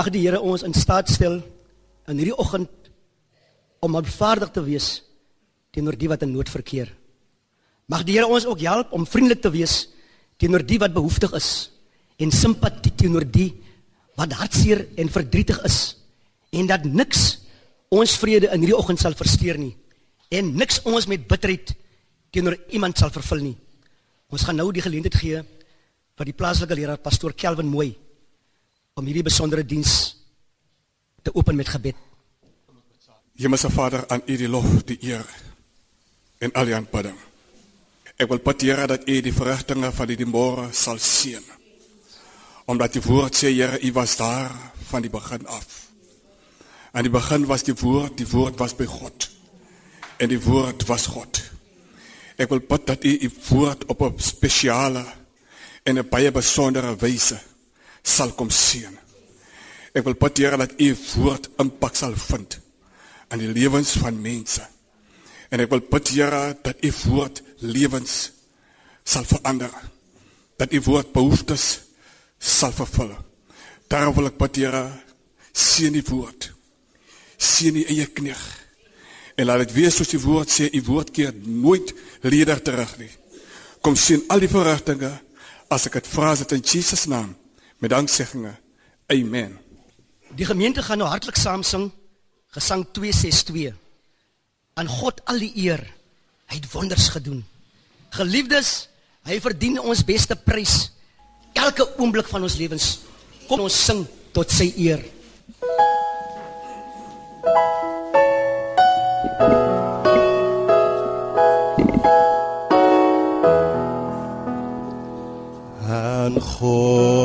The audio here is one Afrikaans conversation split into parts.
Mag die Here ons in staat stel in hierdie oggend om aanvaardig te wees teenoor die wat in nood verkeer. Mag die Here ons ook help om vriendelik te wees teenoor die wat behoeftig is en simpatie teenoor die wat hartseer en verdrietig is en dat niks ons vrede in hierdie oggend sal versteur nie en niks ons met bitterheid teenoor iemand sal vervul nie. Ons gaan nou die geleentheid gee vir die plaaslike leraar pastoor Kelvin Mooi om hierdie besondere diens te open met gebed. Hemelse Vader, aan U die lof, die eer en al die aanbidding. Ek wil bid Here dat U die verrigtinge van die môre sal seën. Omdat die woord sê Here, U was daar van die begin af. Aan die begin was die woord, die woord was by God. En die woord was God. Ek wil bid dat U U woord op 'n spesiale en 'n baie besondere wyse sal kom seën. Ek wil bid Here dat U woord impak sal vind aan die lewens van mense. En ek wil bid Here dat U woord lewens sal verander. Dat U woord behoeftes sal vervul. Daarom wil ek bid Here seën die woord. Seën die eie knegg. En laat dit wees soos die woord sê, U woord keer nooit leder terug nie. Kom sien al die verrigtinge as ek dit vra dit in Jesus naam met dankseggings. Amen. Die gemeente gaan nou hartlik saam sing Gesang 262. Aan God al die eer. Hy het wonders gedoen. Geliefdes, hy verdien ons beste prys elke oomblik van ons lewens. Kom ons sing tot sy eer. aan God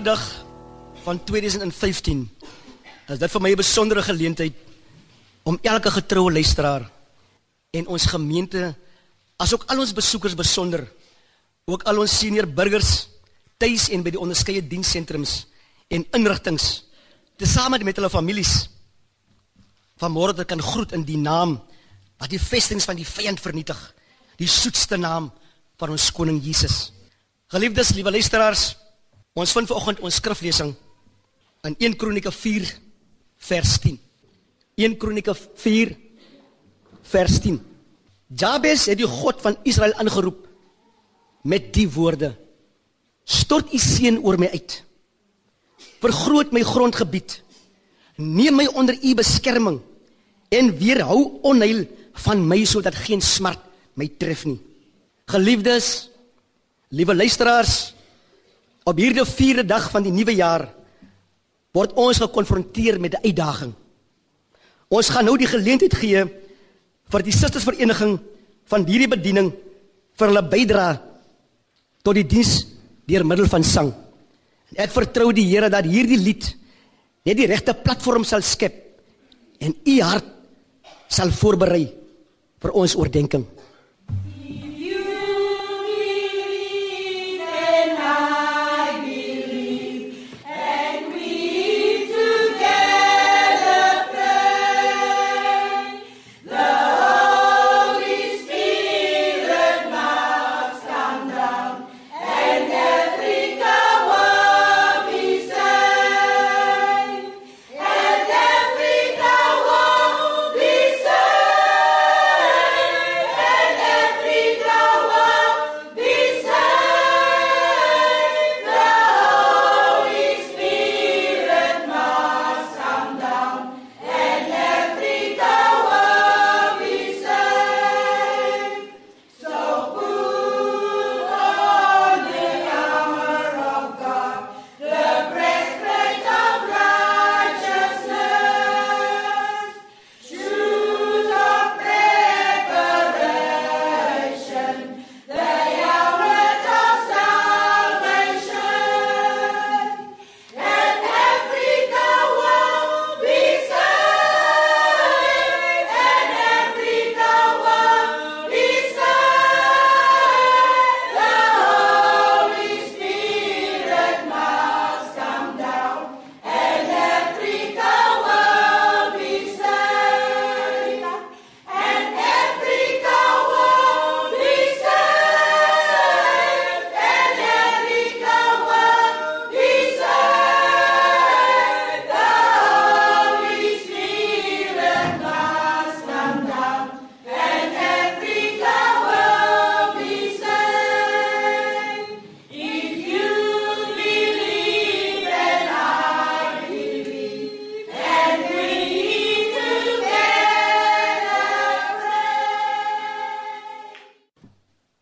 4de dag van 2015 is dit vir my 'n besondere geleentheid om elke getroue luisteraar en ons gemeente asook al ons besoekers besonder ook al ons senior burgers tuis en by die onderskeie dienssentrums en inrigtinge tesame met hulle families vanmôre te kan groet in die naam wat die vestings van die vyand vernietig die soetste naam van ons koning Jesus. Geliefdes liewe luisteraars ons vind vanoggend ons skriflesing in 1 Kronieke 4 vers 10 1 Kronieke 4 vers 10 Jabes het die God van Israel aangeroep met die woorde Stort u seën oor my uit. Vergroot my grondgebied. Neem my onder u beskerming en weerhou onheil van my sodat geen smart my tref nie. Geliefdes liewe luisteraars op hierdie 4de dag van die nuwe jaar word ons gekonfronteer met 'n uitdaging. Ons gaan nou die geleentheid gee vir die sustersvereniging van hierdie bediening vir hulle bydra tot die diens deur middel van sang. En ek vertrou die Here dat hierdie lied net die regte platform sal skep en u hart sal voorberei vir ons oordeenking.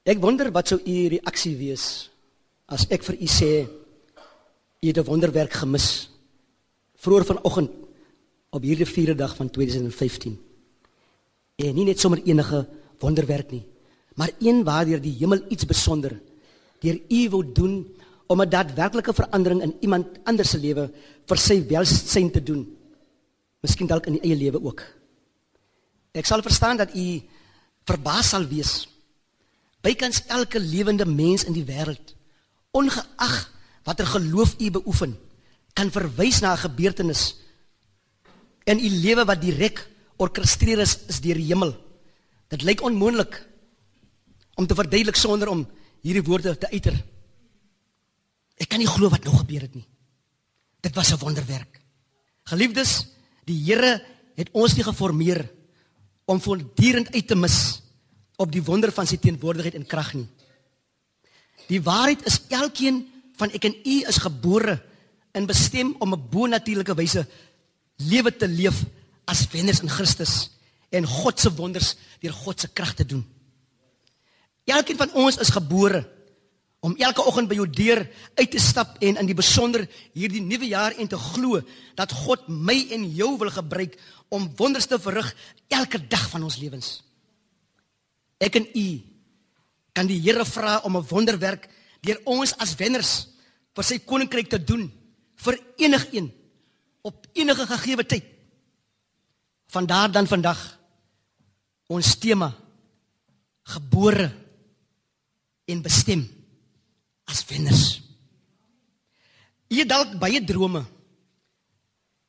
Ek wonder wat sou u reaksie wees as ek vir u sê u het 'n wonderwerk gemis. Vroeër vanoggend op hierdie 4de dag van 2015. En nie net sommer enige wonderwerk nie, maar een waardeur die hemel iets besonder deur u wou doen om 'n daadwerklike verandering in iemand anders se lewe vir sy welsyn te doen. Miskien dalk in die eie lewe ook. Ek sal verstaan dat u verbaas sal wees bykans elke lewende mens in die wêreld ongeag watter geloof u beoefen kan verwys na 'n gebeurtenis in u lewe wat direk orkestreer is, is deur die hemel. Dit lyk onmoontlik om te verduidelik sonder om hierdie woorde te uiter. Ek kan nie glo wat nou gebeur het nie. Dit was 'n wonderwerk. Geliefdes die Here het ons nie geformeer om voortdurend uit te mis op die wonder van sy teenwoordigheid en krag nie. Die waarheid is elkeen van ek en u is gebore en bestem om 'n bo-natuurlike wyse lewe te leef as wenners in Christus en God se wonders deur God se krag te doen. Elkeen van ons is gebore om elke oggend by jou deur uit te stap en in die besonder hierdie nuwe jaar en te glo dat God my en jou wil gebruik om wonders te verrig elke dag van ons lewens. Ek en u kan die Here vra om 'n wonderwerk deur ons as wenners vir sy koninkryk te doen vir enigiemand op enige gegeewe tyd. Vandaar dan vandag ons tema gebore en bestem as wenners. Jy dalk baie drome.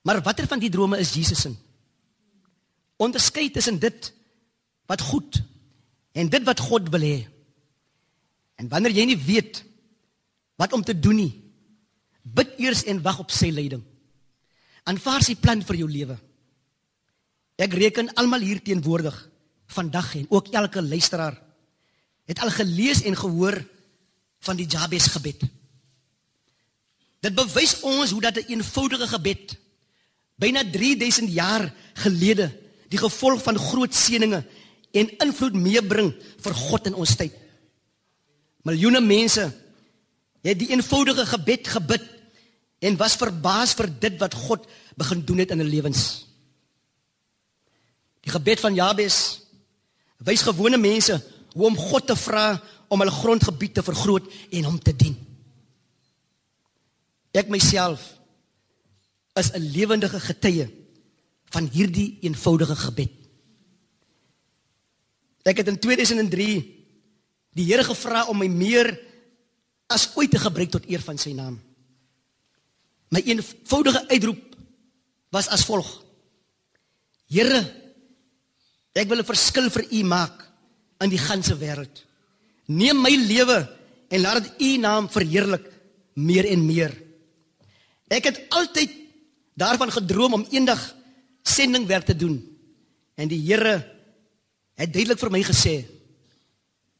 Maar watter van die drome is Jesus se? Onderskei tussen dit wat goed en dit wat God wil hê. En wanneer jy nie weet wat om te doen nie, bid eers en wag op sy leiding. Aanvaar sy plan vir jou lewe. Ek reken almal hier teenwoordig vandag en ook elke luisteraar het al gelees en gehoor van die Jabes gebed. Dit bewys ons hoe dat 'n eenvoudige gebed byna 3000 jaar gelede die gevolg van groot seëninge en invloed meebring vir God in ons tyd. Miljoene mense het die eenvoudige gebed gebid en was verbaas vir dit wat God begin doen het in hulle lewens. Die gebed van Jabes wys gewone mense hoe om God te vra om hulle grondgebied te vergroot en hom te dien. Ek myself is 'n lewendige getuie van hierdie eenvoudige gebed. Ek het in 2003 die Here gevra om my meer as ooit te gebruik tot eer van sy naam. My eenvoudige uitroep was as volg: Here, ek wil 'n verskil vir U maak in die ganse wêreld. Neem my lewe en laat dit U naam verheerlik meer en meer. Ek het altyd daarvan gedroom om eendag sendingwerk te doen. En die Here het duidelik vir my gesê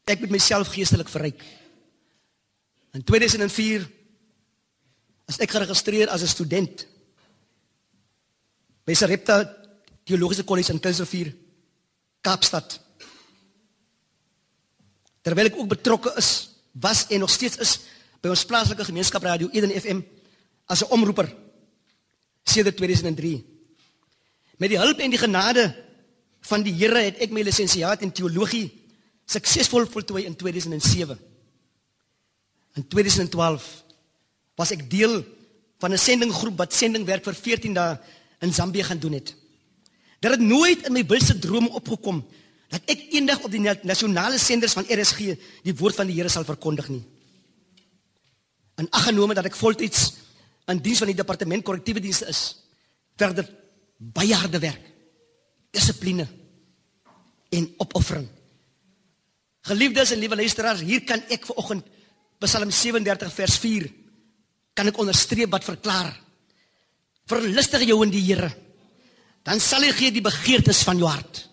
ek moet myself geestelik verryk. In 2004 as ek geregistreer as 'n student by Sarepta Teologiese Kollege in Kuilsrivier, Kaapstad terwyl ek ook betrokke is, was en nog steeds is by ons plaaslike gemeenskap radio Eden FM as 'n omroeper sedert 2003. Met die hulp en die genade van die Here het ek my lisensiaat in teologie suksesvol voltooi in 2007. In 2012 was ek deel van 'n sendinggroep wat sendingwerk vir 14 dae in Zambië gaan doen het. Dit het nooit in my wildste drome opgekom dat ek eendag op die nasionale senders van RSG die woord van die Here sal verkondig nie. En aggenome dat ek voltyds in diens van die departement korrektiewe dienste is, verder baie harde werk, dissipline en opoffering. Geliefdes en liewe luisteraars, hier kan ek vir oggend Psalm 37 vers 4 kan ek onderstreep wat verklaar. Verlustig jou in die Here. Dan sal hy gee die begeertes van jou hart.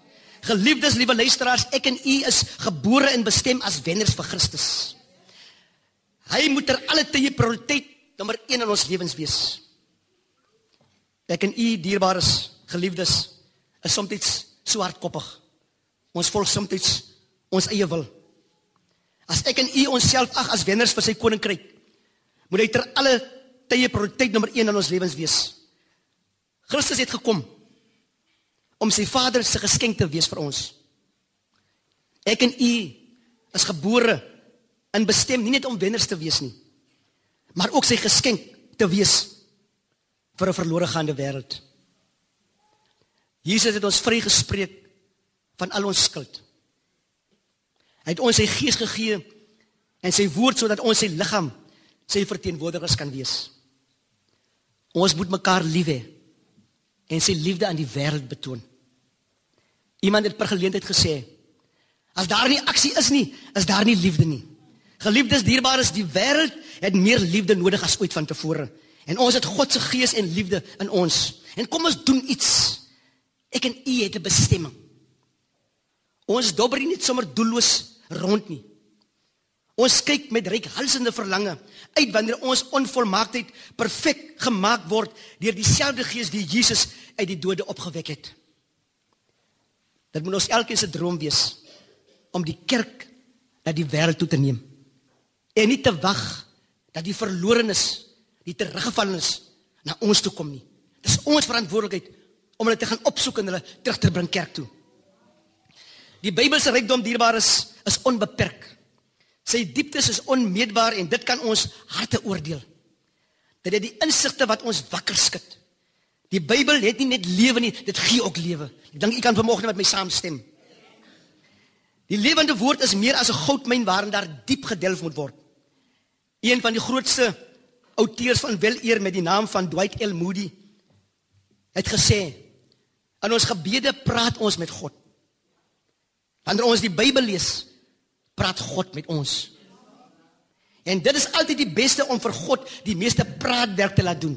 Geliefdes, liewe luisteraars, ek en u is gebore en bestem as wenners vir Christus. Hy moet ter alle tye prioriteit nommer 1 in ons lewens wees. Ek en u dierbares, geliefdes, is soms so hardkoppig. Ons volg soms ons eie wil. As ek en u onsself ag as wenners vir sy koninkryk, moet hy ter alle tye prioriteit nommer 1 in ons lewens wees. Christus het gekom om sy Vader se geskenk te wees vir ons. Ek en u is gebore in bestem nie net om wenners te wees nie, maar ook sy geskenk te wees vir 'n verlore gaande wêreld. Jesus het ons vrygespreek van al ons skuld. Hy het ons sy gees gegee en sy woord sodat ons sy liggaam sy verteenwoordigers kan wees. Ons moet mekaar lief hê en sy liefde aan die wêreld betoon. Iemand het per geleentheid gesê: As daar nie aksie is nie, is daar nie liefde nie. Geliefdes, dierbares, die wêreld het meer liefde nodig as ooit vantevore. En ons het God se gees en liefde in ons. En kom ons doen iets. Ek en u het 'n bestemming. Ons dobber nie net sommer doelloos rond nie. Ons kyk met reikhalsende verlange uit wanneer ons onvolmaaktheid perfek gemaak word deur dieselfde Gees wie Jesus uit die dode opgewek het. Dit moet ons elkeen se droom wees om die kerk na die wêreld toe te neem. En nie te wag dat die verlorenes, die teruggevallenes na ons toe kom nie. Dis ons verantwoordelikheid om hulle te gaan opsoek en hulle terug te bring kerk toe. Die Bybelse rykdom dierbaar is is onbeperk. Sy dieptes is onmeetbaar en dit kan ons harte oordeel. Dit het die insigte wat ons wakker skud. Die Bybel het nie net lewe nie, dit gee ook lewe. Ek dink u kan vanoggend met my saamstem. Die lewende woord is meer as 'n goudmyn waarin daar diep gedelf moet word. Een van die grootste outeurs van weleer met die naam van Dwight L. Moody het gesê: "In ons gebede praat ons met God. Wanneer ons die Bybel lees, praat God met ons." En dit is altyd die beste om vir God die meeste praatwerk te laat doen.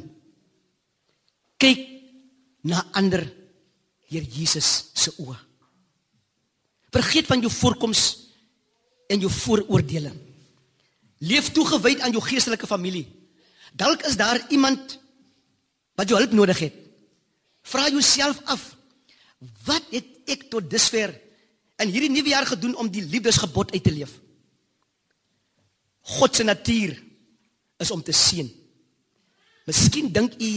Kyk na ander deur Jesus se oë. Vergeet van jou voorkoms en jou vooroordeele. Leef toegewyd aan jou geestelike familie. Dalk is daar iemand wat jou hulp nodig het. Vra jouself af: Wat het ek tot dusver in hierdie nuwe jaar gedoen om die liefdesgebod uit te leef? God se natuur is om te seën. Miskien dink u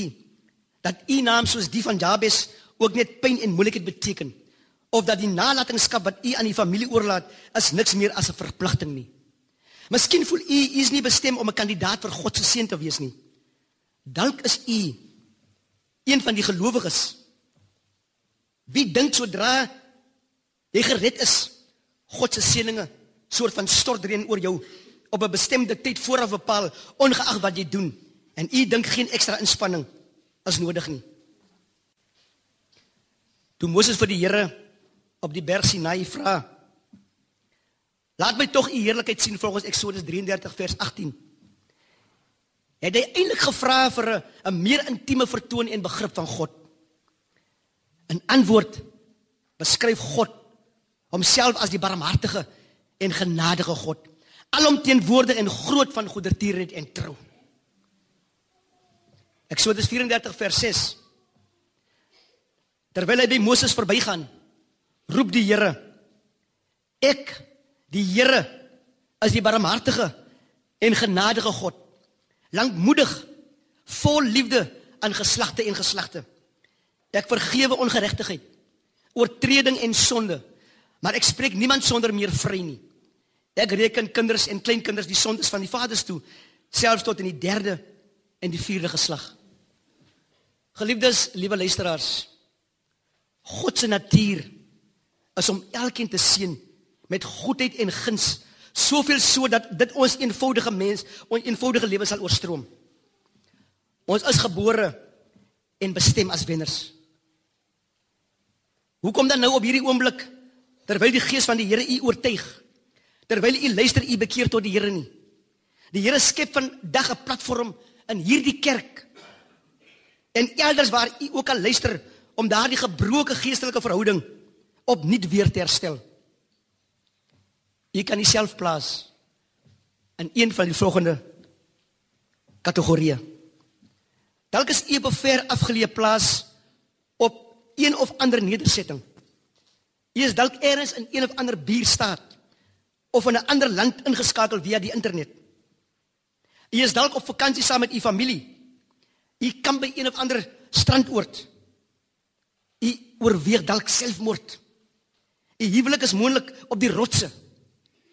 dat u naam soos die van Jabes ook net pyn en moeilikheid beteken of dat die nalatenskap wat u aan die familie oorlaat is niks meer as 'n verpligting nie. Miskien voel u u is nie bestem om 'n kandidaat vir God se seën te wees nie. Dalk is u een van die gelowiges wie dink sodra jy gered is, God se seëninge soort van stortreën oor jou op 'n bestemde tyd vooraf bepaal ongeag wat jy doen en u dink geen ekstra inspanning is nodig nie. Toe Moses vir die Here op die berg Sinai vra. Laat my tog u heerlikheid sien volgens Eksodus 33 vers 18. Het hy eintlik gevra vir 'n meer intieme vertoon en begrip van God. In antwoord beskryf God homself as die barmhartige en genadige God, alomteenwoordig en groot van goedertierenheid en trou. Eksodus 34 vers 6 Terwyl hy by Moses verbygaan, roep die Here. Ek, die Here, is die barmhartige en genadige God, lankmoedig, vol liefde aan geslagte en geslagte. Ek vergewe ongeregtigheid, oortreding en sonde, maar ek spreek niemand sonder meer vry nie. Ek reken kinders en kleinkinders die sondes van die vaders toe, selfs tot in die derde en die vierde geslag. Geliefdes, liewe luisteraars, God se natuur is om elkeen te seën met goedheid en guns, soveel so dat dit ons eenvoudige mens, ons eenvoudige lewe sal oorstroom. Ons is gebore en bestem as wenners. Hoekom dan nou op hierdie oomblik terwyl die gees van die Here u oortuig, terwyl u luister u bekeer tot die Here nie? Die Here skep vandag 'n platform in hierdie kerk. En elders waar u ook al luister om daardie gebroke geestelike verhouding opnuut weer te herstel. Jy kan jouself plaas in een van die volgende kategorieë. Dalk is jy op 'n ver afgeleë plaas op een of ander nedersetting. Jy is dalk eers in een of ander buurstaat of in 'n ander land ingeskakel via die internet. Jy is dalk op vakansie saam met u familie. Jy kan by een of ander strandoord. Jy oorweeg dalk selfmoord. U huwelik is moontlik op die rotse.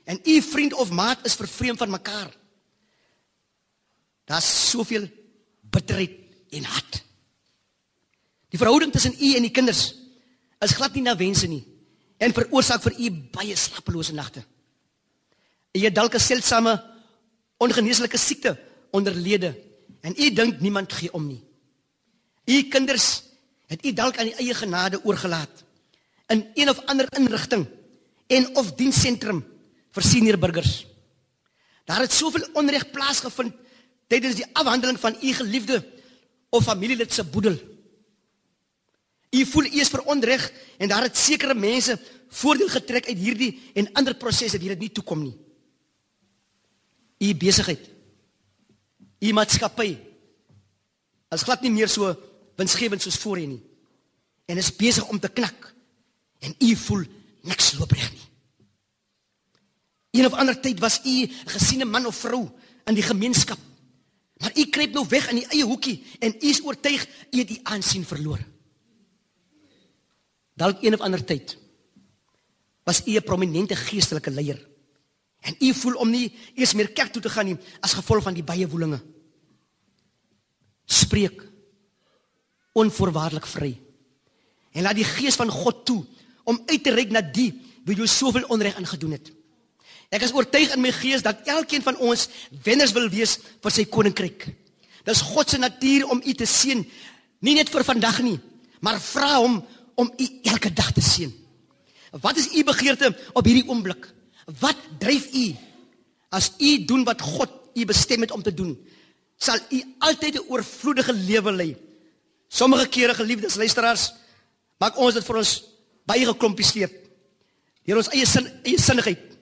En u vriend of maat is vervreem van mekaar. Daar's soveel bitterheid en haat. Die verhouding tussen u en die kinders is glad nie na wense nie en veroorsaak vir u baie slapelose nagte. U het dalk 'n seldsame ongeneeslike siekte onderlede en u dink niemand gee om nie. U kinders het u dalk aan die eie genade oorgelaat in een of ander inrigting en of dienssentrum vir senior burgers. Daar het soveel onreg plaasgevind tydens die afhandeling van u geliefde of familielid se boedel. U voel u is veronreg en daar het sekere mense voordeel getrek uit hierdie en ander prosesse wat dit nie toekom nie. U besigheid. U maatskappy as glad nie meer so winsgewend soos voorheen nie. En is besig om te knak en u voel niks loop reg nie. Een of ander tyd was u 'n gesiene man of vrou in die gemeenskap. Maar u kruip nou weg in die eie hoekie en u is oortuig u het u aansien verloor. Dalk een of ander tyd was u 'n prominente geestelike leier. En u voel om nie eers meer kerk toe te gaan nie as gevolg van die baie woelinge. spreek onvoorwaardelik vry. En laat die gees van God toe om uit te reik na die wie jou soveel onreg aangedoen het. Ek is oortuig in my gees dat elkeen van ons wenners wil wees vir sy koninkryk. Dis God se natuur om u te seën, nie net vir vandag nie, maar vra hom om u elke dag te seën. Wat is u begeerte op hierdie oomblik? Wat dryf u? As u doen wat God u bestem het om te doen, sal u altyd 'n oorvloedige lewe lei. Sommige kere geliefdes luisteraars, maak ons dit vir ons baie gekompliseer. Deur ons eie sin eie sinnigheid.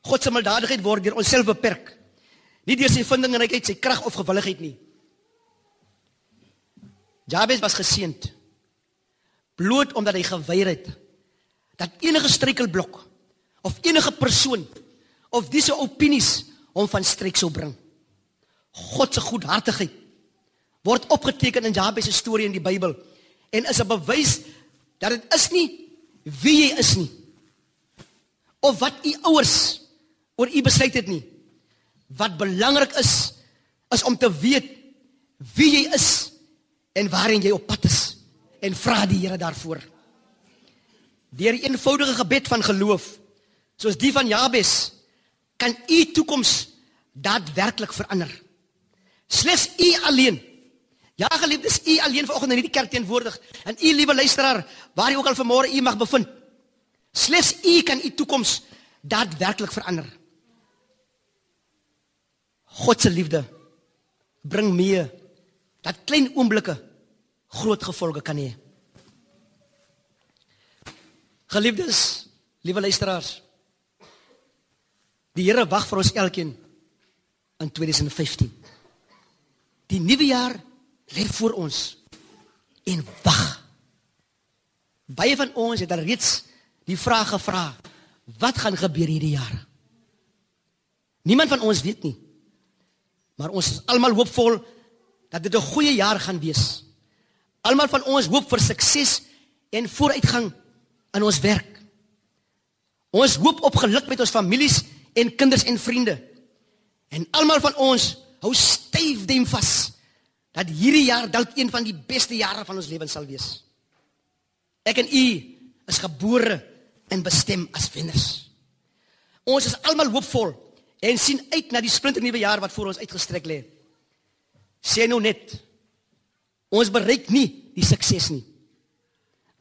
God se milddadigheid word deur onsself beperk. Nie deur sy vindingrykheid, sy krag of gewilligheid nie. Jabes was geseënd bloot omdat hy geweier het dat enige struikelblok of enige persoon of disse opinies hom van streek sou bring. God se goedhartigheid word opgeteken in Jabes se storie in die Bybel en is 'n bewys dat dit is nie wie jy is nie of wat u ouers oor u besluit het nie. Wat belangrik is is om te weet wie jy is en waarheen jy op pad is en vra die Here daarvoor. Deur 'n eenvoudige gebed van geloof soos die van Jabes kan u toekoms daadwerklik verander. Slegs u alleen. Ja, geliefdes, u alleen vanoggend in hierdie kerk teenwoordig en u liewe luisteraar, waar jy ook al vanmôre u mag bevind. Slegs u kan u toekoms daadwerklik verander. God se liefde bring mee dat klein oomblikke groot gevolge kan hê. Geliefdes, liewe luisteraars. Die Here wag vir ons elkeen in 2015. Die nuwe jaar lê voor ons en wag. Baie van ons het al reeds die vraag gevra: Wat gaan gebeur hierdie jaar? Niemand van ons weet nie. Maar ons is almal hoopvol dat dit 'n goeie jaar gaan wees. Almal van ons hoop vir sukses en vooruitgang in ons werk. Ons hoop op geluk met ons families en kinders en vriende. En almal van ons hou styf dem vas dat hierdie jaar dalk een van die beste jare van ons lewens sal wees. Ek en u is gebore en bestem as wenners. Ons is almal hoopvol en sien uit na die splinternuwe jaar wat voor ons uitgestrek lê. Sê nou net ons bereik nie die sukses nie.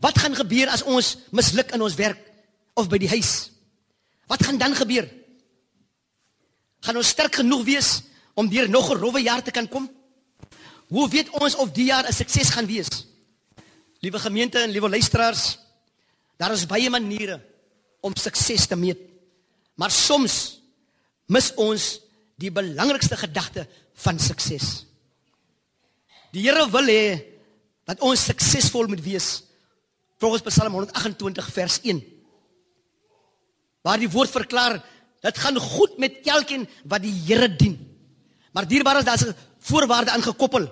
Wat gaan gebeur as ons misluk in ons werk of by die huis? Wat gaan dan gebeur? Gaan ons sterk genoeg wees om deur nog 'n rowwe jaar te kan kom? Hoe weet ons of die jaar 'n sukses gaan wees? Liewe gemeente en liewe luisteraars, daar is baie maniere om sukses te meet. Maar soms mis ons die belangrikste gedagte van sukses. Die Here wil hê dat ons suksesvol moet wees. Volgens Psalm 128 vers 1. Waar die woord verklaar, dit gaan goed met elkeen wat die Here dien. Maar dierbaar is daar 'n voorwaarde aangekoppel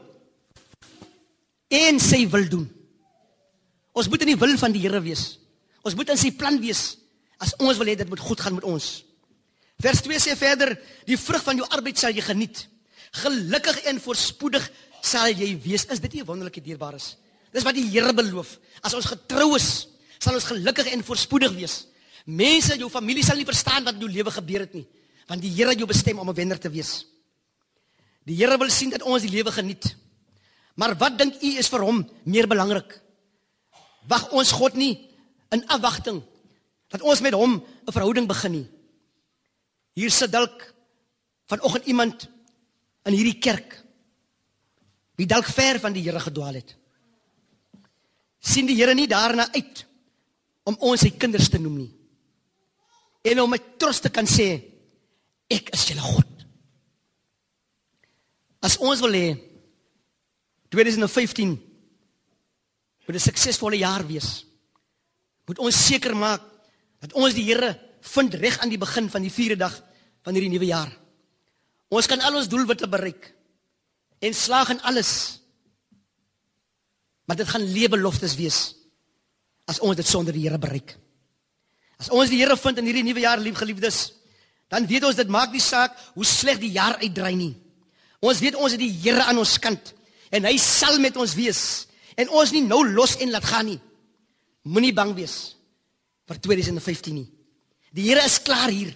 en sy wil doen. Ons moet in die wil van die Here wees. Ons moet in sy plan wees. As ons wil hê dit moet goed gaan met ons. Vers 2 sê verder, die vrug van jou arbeid sal jy geniet. Gelukkig en voorspoedig sal jy wees. Is dit nie wonderlike dierbares? Dis wat die Here beloof. As ons getrou is, sal ons gelukkig en voorspoedig wees. Mense, jou familie sal nie verstaan wat in jou lewe gebeur het nie, want die Here het jou bestem om 'n wenner te wees. Die Here wil sien dat ons die lewe geniet. Maar wat dink u is vir hom meer belangrik? Wag ons God nie in afwagting dat ons met hom 'n verhouding begin nie. Hier sit dalk vanoggend iemand in hierdie kerk wie dalk ver van die Here gedwaal het. sien die Here nie daarna uit om ons sy kinders te noem nie. En om met trots te kan sê ek is julle God. As ons wil hê 2015 moet 'n suksesvolle jaar wees. Moet ons seker maak dat ons die Here vind reg aan die begin van die 4de dag van hierdie nuwe jaar. Ons kan al ons doelwitte bereik en slaag in alles. Maar dit gaan leebeloftes wees as ons dit sonder die Here bereik. As ons die Here vind in hierdie nuwe jaar, liefgeliefdes, dan weet ons dit maak nie saak hoe sleg die jaar uitdraai nie. Ons weet ons het die Here aan ons kant en hy sal met ons wees en ons nie nou los en laat gaan nie. Moenie bang wees vir 2015 nie. Die Here is klaar hier.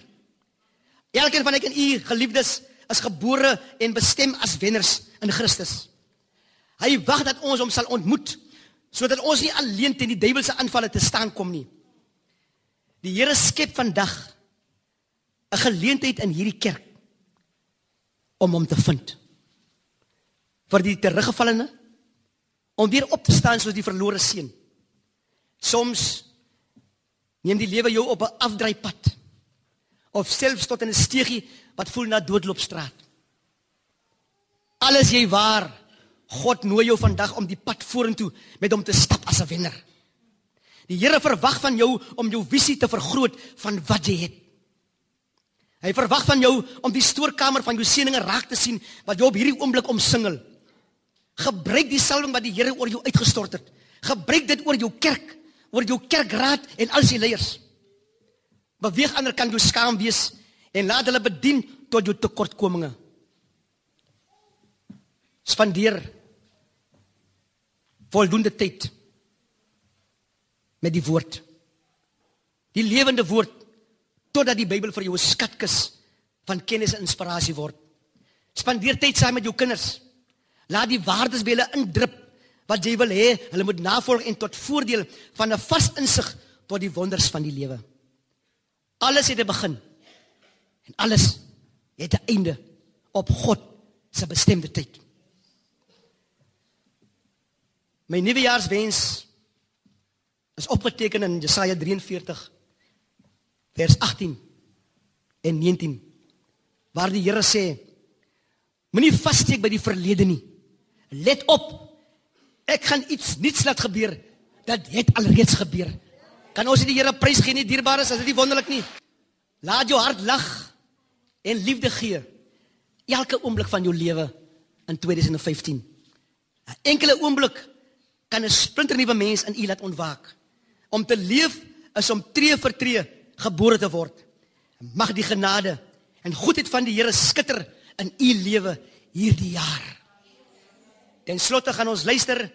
Elkeen van ek en u geliefdes is gebore en bestem as wenners in Christus. Hy wag dat ons hom sal ontmoet sodat ons nie alleen teen die duiwelse aanvalle te staan kom nie. Die Here skep vandag 'n geleentheid in hierdie kerk om hom te vind. Vir die teruggevallene om weer op te staan soos die verlore seun. Soms neem die lewe jou op 'n afdraaipad of selfs tot in 'n steegie wat voel na doodloopstraat. Alles jy waar God nooi jou vandag om die pad vorentoe met hom te stap as 'n wenner. Die Here verwag van jou om jou visie te vergroot van wat jy het. Hy verwag van jou om die stoorkamer van jou seëninge raak te sien wat jou op hierdie oomblik omsingel. Gebruik die salwing wat die Here oor jou uitgestort het. Gebruik dit oor jou kerk, oor jou kerkraad en al sy leiers. Beweeg ander kan jou skaam wees en laat hulle bedien tot jou tekortkominge. Spandeer voldoende tyd met die woord. Die lewende woord totdat die Bybel vir jou 'n skatkis van kennis en inspirasie word. Spandeer tyd saam met jou kinders. Laat die waardes by hulle indrup wat jy wil hê hulle moet navolg en tot voordeel van 'n vas insig tot die wonders van die lewe. Alles het 'n begin en alles het 'n einde op God se bestemde tyd. My nuwejaarswens is opgeteken in Jesaja 43 vers 18 en 19 waar die Here sê moenie vassteek by die verlede nie. Let op ek gaan iets nuuts laat gebeur dat het alreeds gebeur. Kan ons die Here prys gee nie dierbaar is as dit nie wonderlik nie? Laat jou hart lag en liefde gee elke oomblik van jou lewe in 2015 'n enkele oomblik kan 'n splinternuwe mens in u laat ontwaak. Om te leef is om tree vir tree gebore te word. Mag die genade en goedheid van die Here skitter in u lewe hierdie jaar. Ten slotte gaan ons luister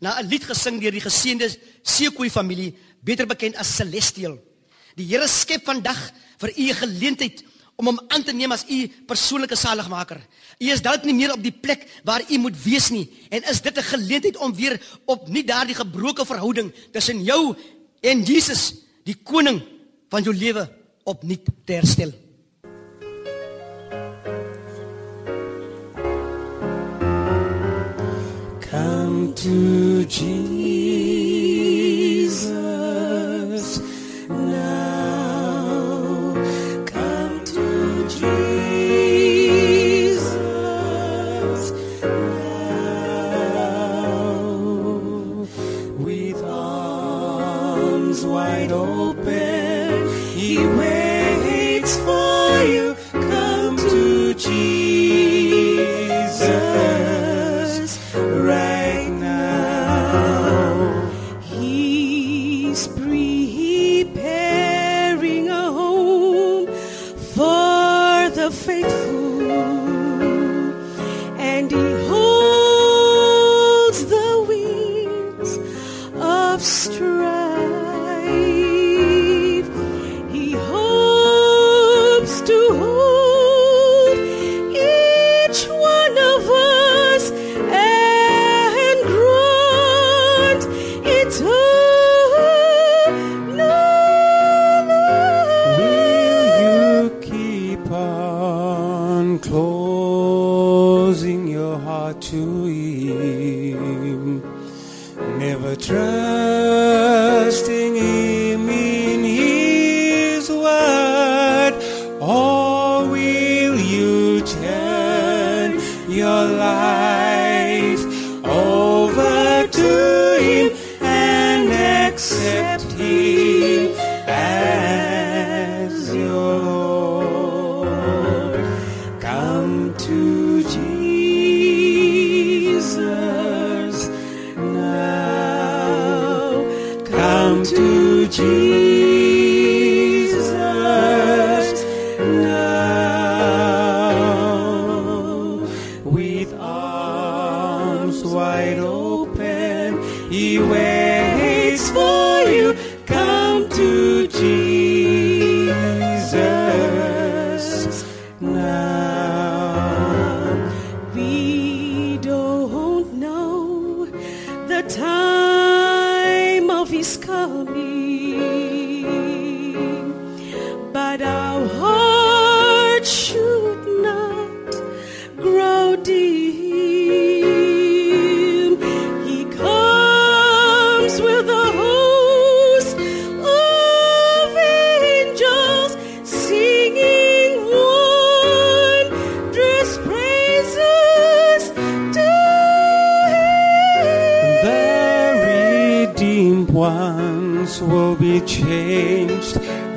na 'n lied gesing deur die geseënde Sekoe familie, beter bekend as Celestial. Die Here skep vandag vir u 'n geleentheid om hom aan te neem as u persoonlike saligmaker. U is dalk nie meer op die plek waar u moet wees nie en is dit 'n geleentheid om weer op nie daardie gebroke verhouding tussen jou en Jesus, die koning van jou lewe opnuut te herstel. Come to Jesus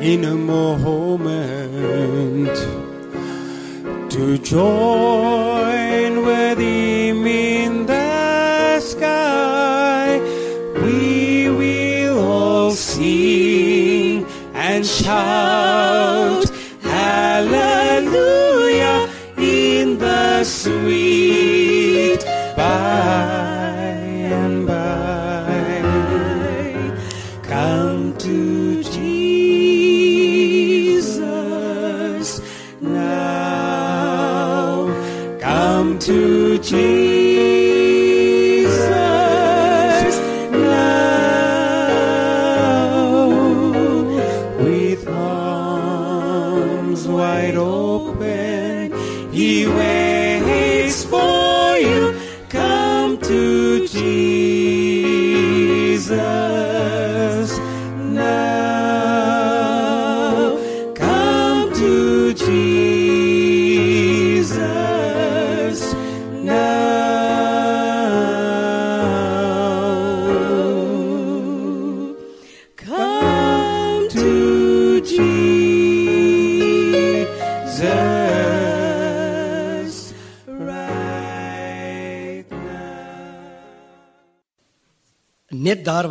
in a moment to join with him in the sky. We will all sing and shout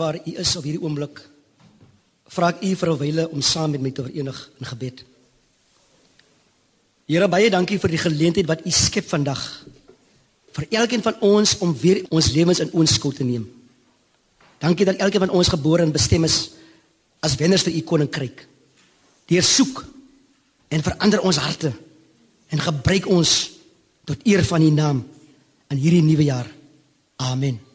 waar u is op hierdie oomblik, vra ek u vir 'n wyle om saam met my te verenig in gebed. Here baie dankie vir die geleentheid wat u skep vandag vir elkeen van ons om weer ons lewens in oënskou te neem. Dankie dat elkeen van ons gebore en bestem is as wenners vir u koninkryk. Deur soek en verander ons harte en gebruik ons tot eer van u naam in hierdie nuwe jaar. Amen.